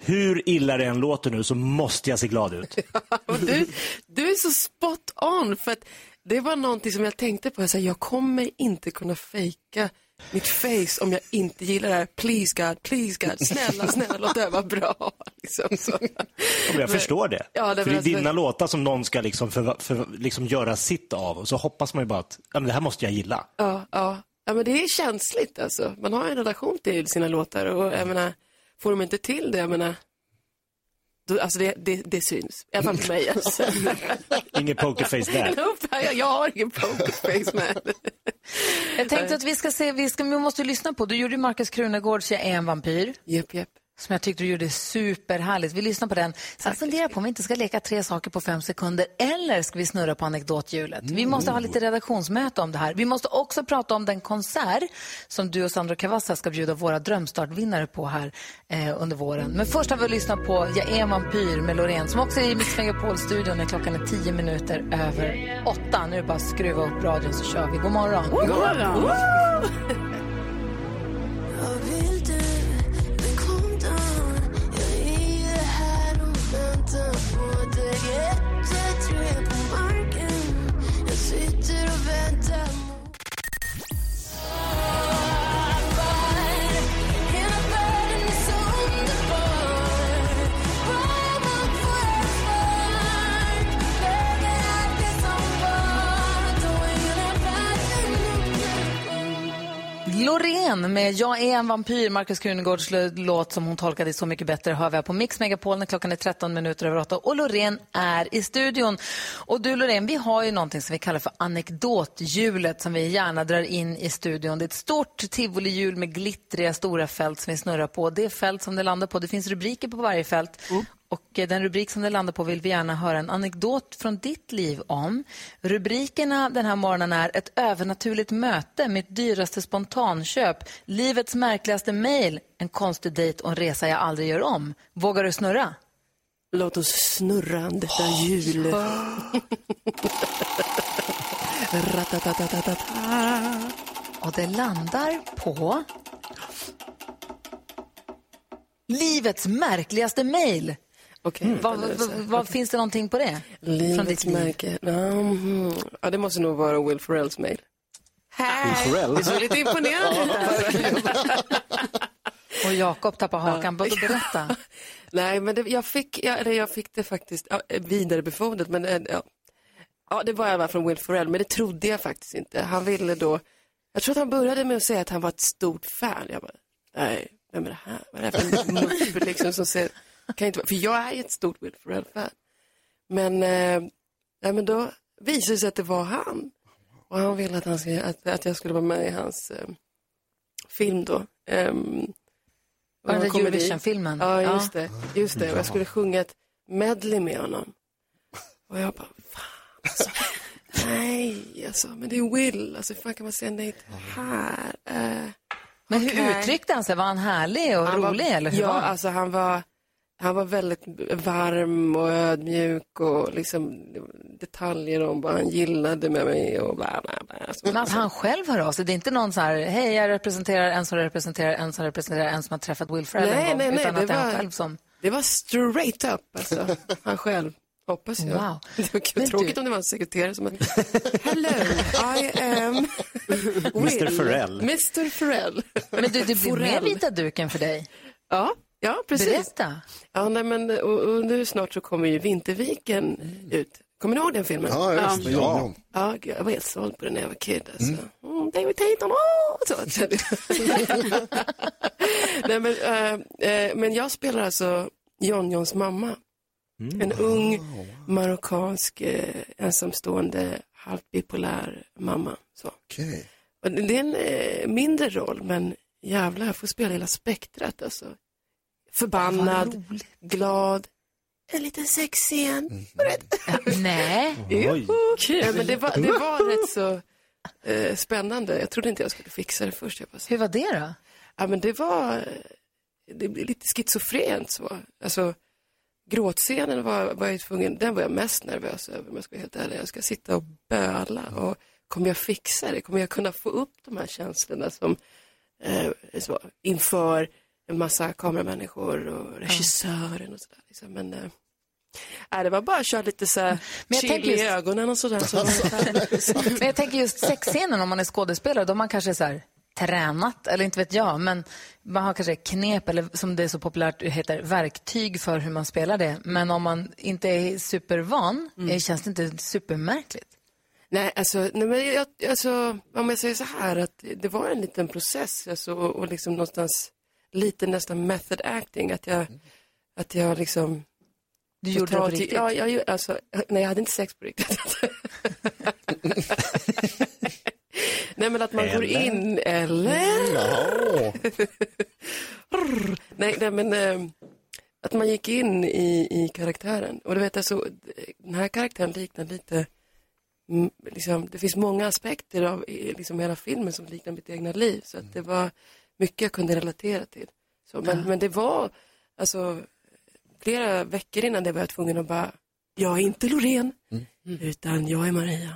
hur illa det än låter nu så måste jag se glad ut. Och du, du är så spot on, för att det var någonting som jag tänkte på. Jag, sa, jag kommer inte kunna fejka mitt face om jag inte gillar det här. Please God, please God, snälla, snälla, låt det här vara bra. Liksom, så. Ja, men jag förstår det. Ja, det för det är dina låtar som någon ska liksom, för, för, liksom göra sitt av och så hoppas man ju bara att ja, men det här måste jag gilla. Ja, ja. ja, men det är känsligt alltså. Man har en relation till sina låtar och jag menar, får de inte till det, jag menar, då, alltså det, det, det syns. I alla fall för mig. Alltså. Ingen pokerface där. Nope, jag, jag har ingen pokerface med. Jag tänkte att vi ska se, vi, ska, vi måste lyssna på, du gjorde ju Markus Krunegårds Jag är en vampyr. Japp, japp. Som jag tyckte du gjorde superhärligt. Vi lyssnar på den. Sen funderar på om vi inte ska leka tre saker på fem sekunder eller ska vi snurra på anekdothjulet? Vi måste ha lite redaktionsmöte om det här. Vi måste också prata om den konsert som du och Sandro Cavazza ska bjuda våra drömstartvinnare på här eh, under våren. Men först har vi lyssnat på Jag är vampyr med Loreen som också är i Mix Megapol-studion när klockan är tio minuter över åtta. Nu är det bara att skruva upp radion så kör vi. God morgon. God morgon. Vad Loreen med Jag är en vampyr, Markus Krunegårds låt som hon tolkade Så mycket bättre hör vi här på Mix Megapol när klockan är 13 minuter över 8 och Loreen är i studion. Och du Loreen, vi har ju någonting som vi kallar för anekdothjulet som vi gärna drar in i studion. Det är ett stort tivolihjul med glittriga stora fält som vi snurrar på. Det är fält som det landar på. Det finns rubriker på varje fält. Mm. Och eh, den rubrik som det landar på vill vi gärna höra en anekdot från ditt liv om. Rubrikerna den här morgonen är Ett övernaturligt möte, mitt dyraste spontanköp, Livets märkligaste mejl, En konstig dejt och en resa jag aldrig gör om. Vågar du snurra? Låt oss snurra detta hjul. Och det landar på Livets märkligaste mejl. Okej, vad, det är så. vad, vad finns det någonting på det? Från ditt Livets liv? märke. Mhm. Ja, det måste nog vara Will Ferrells mejl. Will Ferrell? Lite imponerande. Och Jakob tappar hakan. Vad Berätta. Nej, men det, jag, fick, ja, eller jag fick det faktiskt ja, vidarebefordrat. Men eh, ja. ja, det var fall från Will Ferrell, men det trodde jag faktiskt inte. Han ville då, jag tror att han började med att säga att han var ett stort fan. Jag bara, nej, vem är det här? Vad är det här för mupp liksom som säger, kan inte för jag är ett stort Will Ferrell-fan. Men, eh, men då visade det sig att det var han. Och han ville att, han skulle, att, att jag skulle vara med i hans eh, film då. Ehm, Var det var. Eurovision-filmen? Ja, just det. Just det. Och jag skulle sjunga ett medley med honom. Och jag bara, fan alltså. Nej, alltså, men det är Will. Alltså, hur fan kan man säga nej till det här? Eh, Men hur okej. uttryckte han sig? Var han härlig och Han var- rolig? eller hur ja, var han? alltså han var, han var väldigt varm och ödmjuk och liksom detaljer om vad han gillade med mig och bla bla bla. Alltså, Men att han själv hör av sig, det är inte någon så här, hej jag representerar en som representerar en som representerar en som har träffat Will Ferrell en Nej, gång, nej, nej, utan det att det är han var- själv som... Det var straight up, alltså. Han själv. Hoppas jag. Wow. Det var kul, Men tråkigt du- om det var en sekreterare som Hello, I am Mr. Ferrell. Mr. Ferrell. Men du, det blir Forell. vita duken för dig. Ja, ja precis. Berätta. Ja, nej, men, och, och nu snart så kommer ju Vinterviken ut. Kommer ni ihåg den filmen? Ja, just det. Ja. Ja, jag var helt såld på den när jag var kid. Alltså. Mm. David Tatum, åh! Så. nej, men, eh, men jag spelar alltså John Johns mamma. En ung marockansk eh, ensamstående halvt bipolär mamma. Så. Och det det är en eh, mindre roll, men jävlar, jag får spela hela spektrat. Alltså. Förbannad, glad, en liten sexscen. Nej. Oj. Ja, men det, var, det var rätt så eh, spännande. Jag trodde inte jag skulle fixa det först. Jag bara, Hur var det då? Ja, men det var, det blev lite schizofrent så. Alltså, gråtscenen var, var jag tvungen, den var jag mest nervös över om jag ska vara helt ärlig. Jag ska sitta och böla och kommer jag fixa det? Kommer jag kunna få upp de här känslorna som eh, så, inför en massa kameramänniskor och regissören och sådär. Liksom. Men nej, det var bara att köra lite så här Men jag chill tänker i just- ögonen och sådär. Så, Men jag tänker just sexscenen om man är skådespelare, då har man kanske så här tränat, eller inte vet jag, men man har kanske knep, eller som det är så populärt heter, verktyg för hur man spelar det. Men om man inte är supervan, eh, känns det inte supermärkligt? Nej, alltså, nej men jag, alltså, om jag säger så här att det var en liten process alltså, och, och liksom någonstans lite nästan method acting, att jag, att jag liksom Du gjorde det på riktigt? Ja, jag, alltså, nej, jag hade inte sex på riktigt. nej, men att man går Eller? in, eller? Nej, nej, men eh, att man gick in i, i karaktären. Och du vet, alltså, den här karaktären liknar lite, mm, liksom, det finns många aspekter av liksom, hela filmen som liknar mitt egna liv. Så att det var mycket jag kunde relatera till. Så, men, men det var, alltså, flera veckor innan det var jag tvungen att bara, jag är inte Loreen, utan jag är Maria.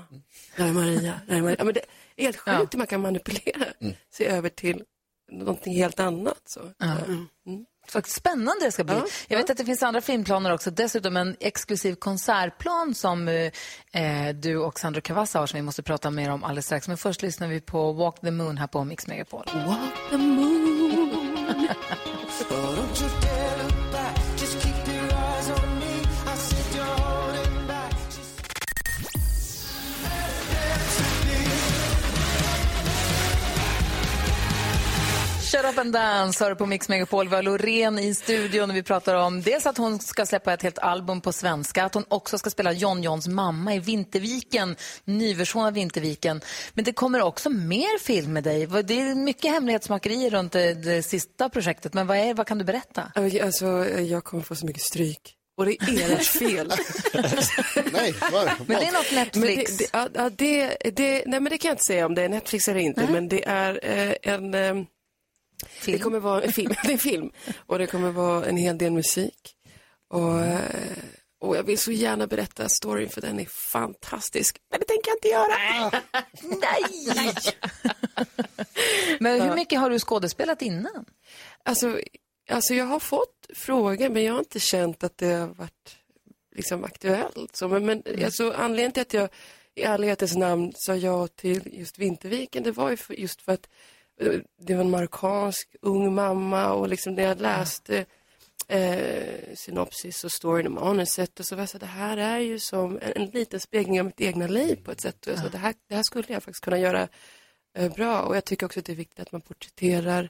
Jag är Maria, jag är Maria. Ja, men det är helt sjukt hur man kan manipulera sig över till någonting helt annat. Så. Ja. Mm. Vad spännande det ska bli. Ja, Jag vet att det finns andra filmplaner också. Dessutom en exklusiv konsertplan som eh, eh, du och Sandro Cavazza har som vi måste prata mer om alldeles strax. Men först lyssnar vi på Walk the Moon här på Mix Megapol. Walk the moon. Shut up and dance hör på Mix Megapol. Vi har Loreen i studion och vi pratar om dels att hon ska släppa ett helt album på svenska, att hon också ska spela John Johns mamma i Vinterviken, nyversion av Vinterviken. Men det kommer också mer film med dig. Det är mycket hemlighetsmakeri runt det, det sista projektet, men vad, är, vad kan du berätta? Alltså, jag kommer få så mycket stryk. Och det är ert fel. Nej, var? Men det är något Netflix. Men det, det, ja, det, det, nej, men det kan jag inte säga om det är Netflix eller inte, men det är eh, en... Eh, Det kommer vara en film. en film. Och det kommer vara en hel del musik. Och, eh, och jag vill så gärna berätta storyn för den är fantastisk. Men det tänker jag inte göra. Nej! Men hur mycket har du skådespelat innan? Alltså, alltså jag har fått frågor men jag har inte känt att det har varit liksom aktuellt. Så, men men alltså, anledningen till att jag i ärlighetens namn sa ja till just Vinterviken det var ju för, just för att det var en marockansk ung mamma och liksom när jag läste eh, synopsis och storyn och manuset och så var jag så det här är ju som en, en liten spegling av mitt egna liv på ett sätt. Och jag sa, det, här, det här skulle jag faktiskt kunna göra eh, bra och jag tycker också att det är viktigt att man porträtterar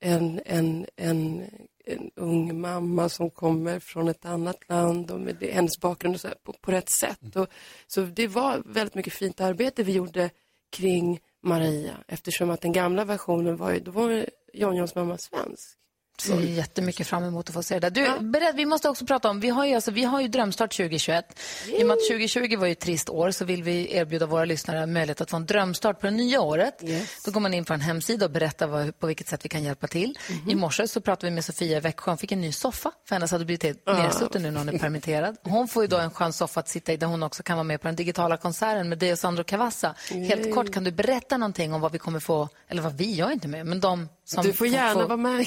en, en, en, en ung mamma som kommer från ett annat land och med det, hennes bakgrund och så här, på, på rätt sätt. Och, så det var väldigt mycket fint arbete vi gjorde kring Maria eftersom att den gamla versionen var ju, då var ju John Johns mamma svensk. Ser jättemycket fram emot att få se det där. Du, berätt, vi måste också prata om, vi har ju, alltså, vi har ju drömstart 2021. I och med att 2020 var ju ett trist år så vill vi erbjuda våra lyssnare möjlighet att få en drömstart på det nya året. Då går man in på en hemsida och berättar vad, på vilket sätt vi kan hjälpa till. I morse så pratade vi med Sofia i Växjö. Hon fick en ny soffa för hennes hade blivit helt nedsutten nu när hon är permitterad. Hon får ju då en skön soffa att sitta i där hon också kan vara med på den digitala konserten med dig och Sandro Cavazza. Helt Yay. kort, kan du berätta någonting om vad vi kommer få, eller vad vi, jag är inte med, men de som Du får gärna få- vara med.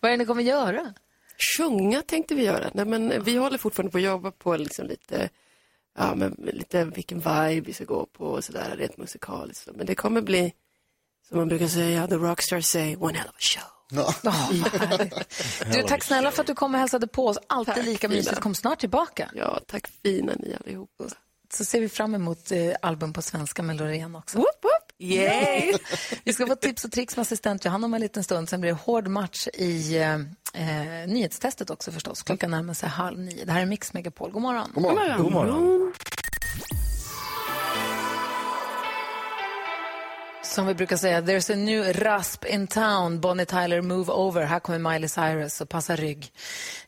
Vad är det ni kommer göra? Sjunga tänkte vi göra. Nej, men vi håller fortfarande på att jobba på liksom lite, ja, men lite vilken vibe vi ska gå på och sådär rent musikaliskt. Men det kommer bli, som man brukar säga, the rockstars say, one hell of a show. Du, tack snälla för att du kom och hälsade på oss. Alltid Tack, lika mysigt. Kom snart tillbaka. Ja, tack fina ni allihopa. Så ser vi fram emot eh, album på svenska med Loreen också. Whoop, whoop. Yay! vi ska få tips och tricks med assistent Johanna om en liten stund. Sen blir det hård match i eh, eh, nyhetstestet också förstås. Klockan närmar sig halv nio. Det här är Mix Megapol. God morgon. God morgon. God morgon. Som vi brukar säga, there's a new rasp in town. Bonnie Tyler, move over. Här kommer Miley Cyrus och passa rygg.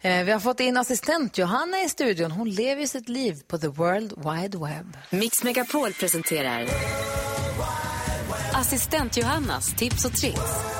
Eh, vi har fått in assistent Johanna i studion. Hon lever sitt liv på the world wide web. Mix Megapol presenterar Assistent Johannas tips och tricks.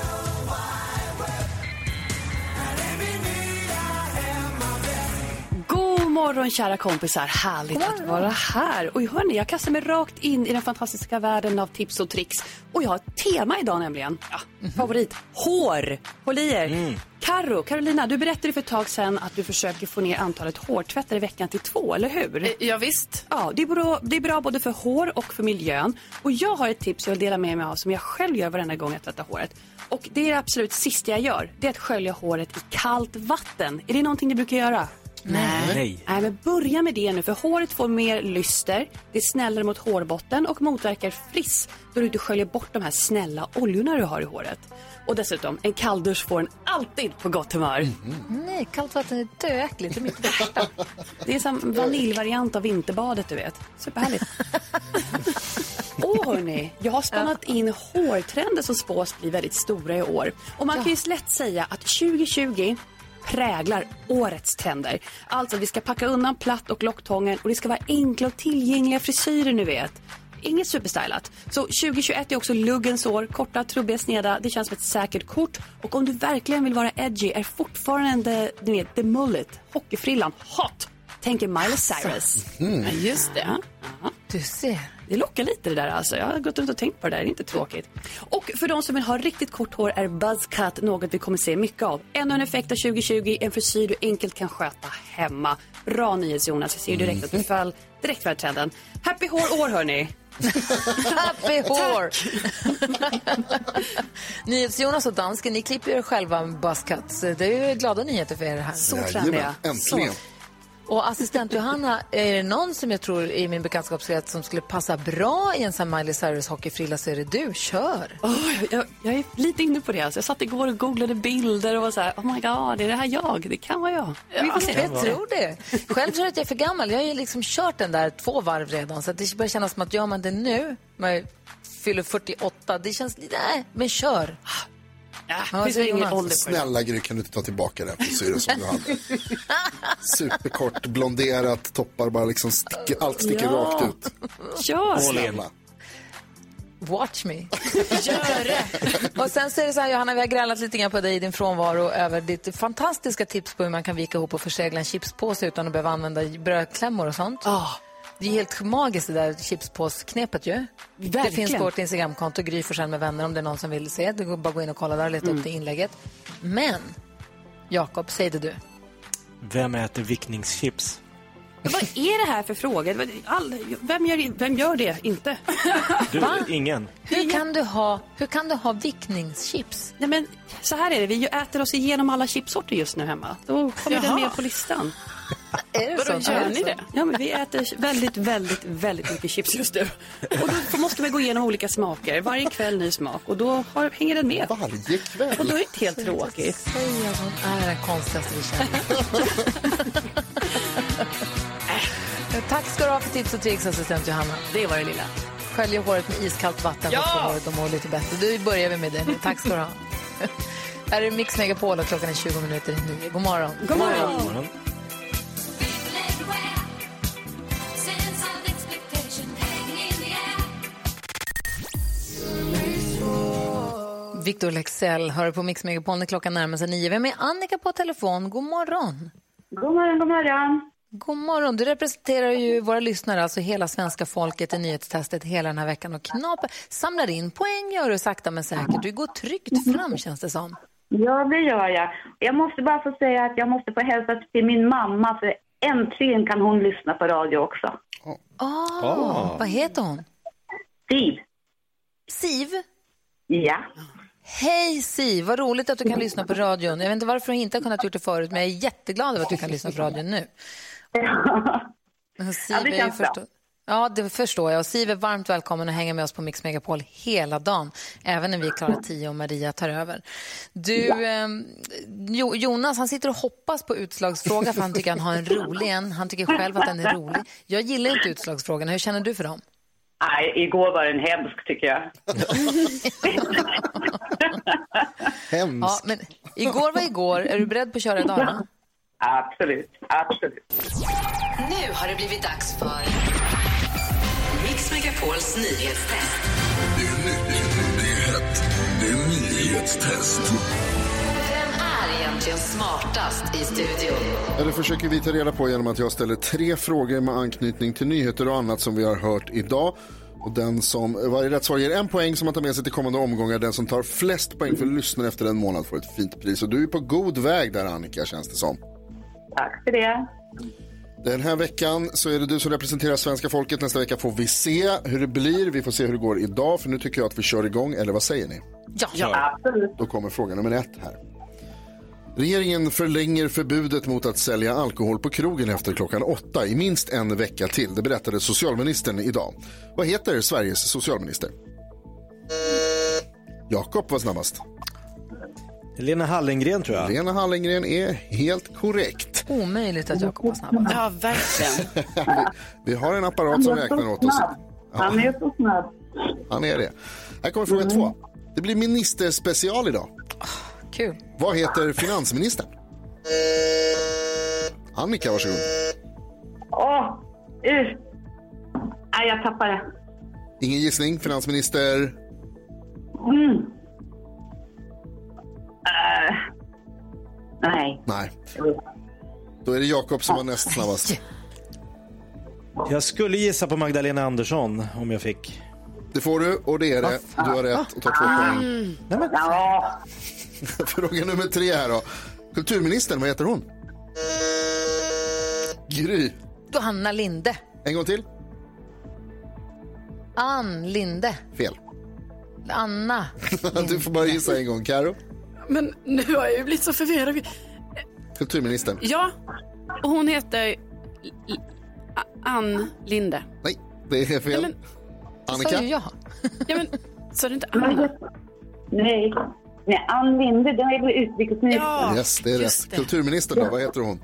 Morgon kära kompisar, härligt att vara här. Och hörni, jag kastar mig rakt in i den fantastiska världen av tips och tricks. Och jag har ett tema idag nämligen. Ja, Favorit, hår. Håll i er. Karo, Carolina, du berättade för ett tag sedan att du försöker få ner antalet hårtvättar i veckan till två, eller hur? Ja, visst. Ja, det är, bra, det är bra både för hår och för miljön. Och jag har ett tips jag vill dela med mig av som jag själv gör varenda gång jag tvättar håret. Och det är det absolut sista jag gör. Det är att skölja håret i kallt vatten. Är det någonting ni brukar göra? Nej. Nej, men börja med det nu för håret får mer lyster, det är snällare mot hårbotten och motverkar friss då du inte sköljer bort de här snälla oljorna du har i håret. Och dessutom, en kalldusch får en alltid på gott humör. Nej, kallt vatten är döäckligt. Det är mitt värsta. Det är som vaniljvariant av vinterbadet, du vet. Superhärligt. Åh hörni, jag har spannat in hårtrender som spås bli väldigt stora i år. Och man kan ju lätt säga att 2020 präglar årets trender. Alltså vi ska packa undan platt och locktången och det ska vara enkla och tillgängliga frisyrer ni vet. Inget superstylat. Så 2021 är också luggens år. Korta, trubbiga, sneda. Det känns som ett säkert kort. Och om du verkligen vill vara edgy är fortfarande ni vet, the mullet, hockeyfrillan, hot. Tänker Miley Cyrus. Mm. Ja, just det. Ja. Du ser. Det lockar lite det där alltså. Jag har gått runt och tänkt på det där. Det är inte tråkigt. Och för de som vill ha riktigt kort hår är buzzcut något vi kommer se mycket av. Ännu en effekt av 2020. En frisyr du enkelt kan sköta hemma. Bra nyhets Jonas. Jag ser ju direkt att du föll direkt för trenden. Happy hår år hörni. Happy hår! NyhetsJonas och dansken, ni klipper er själva buzzcuts. Det är ju glada nyheter för er här. Så trendiga. Äntligen. Och assistent Johanna, är det någon som jag tror i min bekantskapskrets som skulle passa bra i en sån Miley Cyrus hockeyfrilla så är det du. Kör! Åh, jag, jag, jag är lite inne på det. Alltså. Jag satt igår och googlade bilder och var så här, oh my god, är det här jag? Det kan vara jag. Får se. jag tror det. Själv tror jag att jag är för gammal. Jag har ju liksom kört den där två varv redan. Så det börjar kännas som att gör man det nu, när jag fyller 48, det känns lite, nej, men kör. Ja, det ingen ålder. Snälla Gry, kan du inte ta tillbaka den frisyren som du hade? Superkort, blonderat, toppar bara liksom sticker, allt sticker Ja. rakt ut. Kör! Snälla. Watch me. Gör det! Och sen så är det så här, Johanna, vi har grälat lite grann på dig i din frånvaro över ditt fantastiska tips på hur man kan vika ihop och försegla en chipspåse utan att behöva använda brödklämmor och sånt. Det är helt magiskt det där chipspåsknepet ju. Det Verkligen. finns på vårt Instagramkonto, Gry med vänner om det är någon som vill se. Det går bara att gå in och kolla där och leta upp det inlägget. Men, Jakob, säg det du. Vem äter vickningschips? Vad är det här för frågor? All, vem, gör, vem gör det inte? Du, Va? ingen. Hur kan du ha, hur kan du ha vickningschips? Nej, men så här är det, vi äter oss igenom alla chipsorter just nu hemma. Då kommer den Jaha. med på listan. Är det Vadå, så? gör ni det? Ja, men vi äter väldigt, väldigt, väldigt mycket chips just nu. Och då måste vi gå igenom olika smaker. Varje kväll ny smak. Och då har, hänger den med. Varje kväll. Och då är det helt tråkigt. Säg att hon är den konstigaste vi känner. Äh. Tack ska du ha för tips och tricks, assistent Johanna. Det var det lilla. Skölja håret med iskallt vatten Ja! för att få håret att må lite bättre. Då börjar vi med det nu. Tack ska du ha. Här är Mix Megapol och klockan är 20 minuter i nio. God morgon. God morgon. Victor Lexell hör på Mix Megapol när klockan närmar sig nio. Vem är Annika på telefon? God morgon. God morgon, god morgon. God morgon. Du representerar ju våra lyssnare, alltså hela svenska folket i nyhetstestet hela den här veckan och knapar, samlar in poäng, gör du sakta men säkert. Du går tryggt fram känns det som. Ja, det gör jag. Jag måste bara få säga att jag måste få hälsa till min mamma för äntligen kan hon lyssna på radio också. Ah, Vad heter hon? Siv. Siv? Ja. Hej Siv, vad roligt att du kan lyssna på radion. Jag vet inte varför du inte har kunnat gjort det förut, men jag är jätteglad över att du kan lyssna på radion nu. Siv Ja, det känns bra. förstå- Ja, det förstår jag. Och Siv är varmt välkommen att hänga med oss på Mix Megapol hela dagen, även när vi är klara tio och Maria tar över. Du, jo, Jonas, han sitter och hoppas på utslagsfråga för han tycker han har en rolig en. Han tycker själv att den är rolig. Jag gillar inte utslagsfrågorna. Hur känner du för dem? Nej, igår var den hemsk tycker jag. Hemskt. Ja, men igår var igår. Är du beredd på att köra idag? Då? Absolut, absolut. Nu har det blivit dags för Mix Megapols nyhetstest. Det är nytt, det är hett, det är nyhetstest. Egentligen smartast i studion? Eller försöker vi ta reda på genom att jag ställer tre frågor med anknytning till nyheter och annat som vi har hört idag. Och den som, varje rätt svar ger en poäng som man tar med sig till kommande omgångar. Den som tar flest poäng för lyssnaren efter en månad får ett fint pris. Och du är på god väg där Annika känns det som. Tack för det. Den här veckan så är det du som representerar svenska folket. Nästa vecka får vi se hur det blir. Vi får se hur det går idag. För nu tycker jag att vi kör igång. Eller vad säger ni? Ja. Absolut. Då kommer fråga nummer ett här. Regeringen förlänger förbudet mot att sälja alkohol på krogen efter klockan åtta i minst en vecka till. Det berättade socialministern idag. Vad heter Sveriges socialminister? Jakob var snabbast. Lena Hallengren tror jag. Lena Hallengren är helt korrekt. Omöjligt att Jakob var snabbast. Ja, verkligen. Vi har en apparat som räknar åt oss. Han är så snabb. Han är det. Här kommer fråga två. Det blir ministerspecial idag. Kul. Vad heter finansministern? Annika, varsågod. Åh, uh. Nej, jag tappade. Ingen gissning. Finansminister? Mm. Eh, nej. Nej. Då är det Jakob som var näst snabbast. Jag skulle gissa på Magdalena Andersson om jag fick. Det får du och det är det. Du har rätt och tar två poäng. Ja. Fråga nummer tre här då. Kulturministern, vad heter hon? Gry. Anna Linde. En gång till. Ann Linde. Fel. Anna. Du får bara gissa en gång. Karo. Men nu har jag ju blivit så förvirrad. Kulturministern. Ja, hon heter L- Ann Linde. Nej, det är fel. men- Annika? Sa ju jag. Ja, men sa du inte Anna? Nej. Nej, Ann Linde, det är väl utrikesministern? Ja. Yes, det är rätt. Kulturministern då, vad heter hon?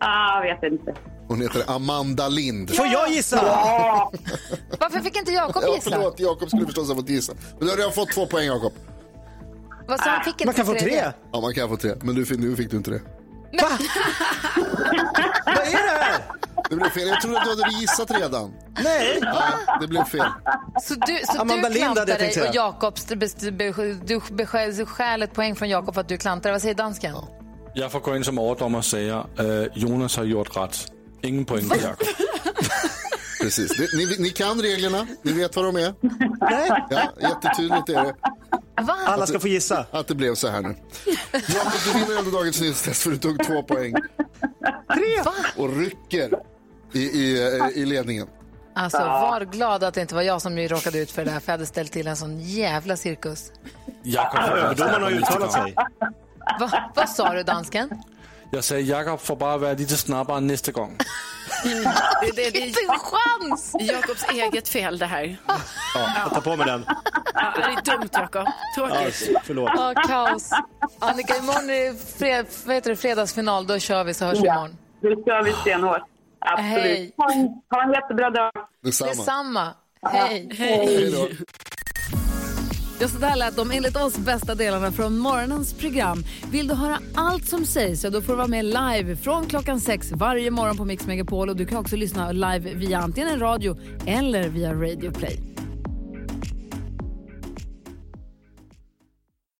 Ah, vet inte. Hon heter Amanda Lind. Får jag gissa? Ja. Varför fick inte Jakob Ja, gissa? förlåt, Jakob skulle förstås ha fått gissa. Men du har redan fått två poäng, Jakob. Vad sa han? Fick inte Man kan få tre. Ja, man kan få tre. Men du, fick- nu fick du inte det. Vad är det här? Det blev fel. Jag trodde att du hade gissat redan. Nej. Nej, det blev fel. Så du, så Amanda du klantar dig och säga. Jakobs, du beskäl stjäl ett poäng från Jakob för att du klantar. Vad säger dansken? Jag får gå in som överdomare och säga eh, Jonas har gjort rätt. Ingen poäng till Jakob. Precis. Det- Ni, ni kan reglerna. Ni vet vad de är. Ja, jättetydligt är det. Va? Alla ska få gissa. Att det blev så här nu. Jakob, du vinner ändå dagens nyhetstest för du tog två poäng. Va? Och rycker i, i, i ledningen. Alltså, var glad att det inte var jag som råkade ut för det här, för jag hade ställt till en sån jävla cirkus. Jakob Överdomaren har uttalat sig. Va? Vad sa du, dansken? Jag säger Jakob får bara vara lite snabbare nästa gång. Det, det, det Inte en chans! är Jakobs eget fel det här. Ja, jag tar på mig den. Ja, det är dumt Jakob. Ja, Tråkigt. förlåt. Ja, kaos. Annika, imorgon är det fred, vad heter det, fredagsfinal. Då kör vi, så hörs vi Ja, imorgon. det kör vi stenhårt. Absolut. Hej. Ha en, ha en jättebra dag. Detsamma. Detsamma. Hej. Hej då. Ja, så där lät de enligt oss bästa delarna från morgonens program. Vill du höra allt som sägs så då får du vara med live från klockan sex varje morgon på Mix Megapol. Och du kan också lyssna live via antingen en radio eller via Radio Play.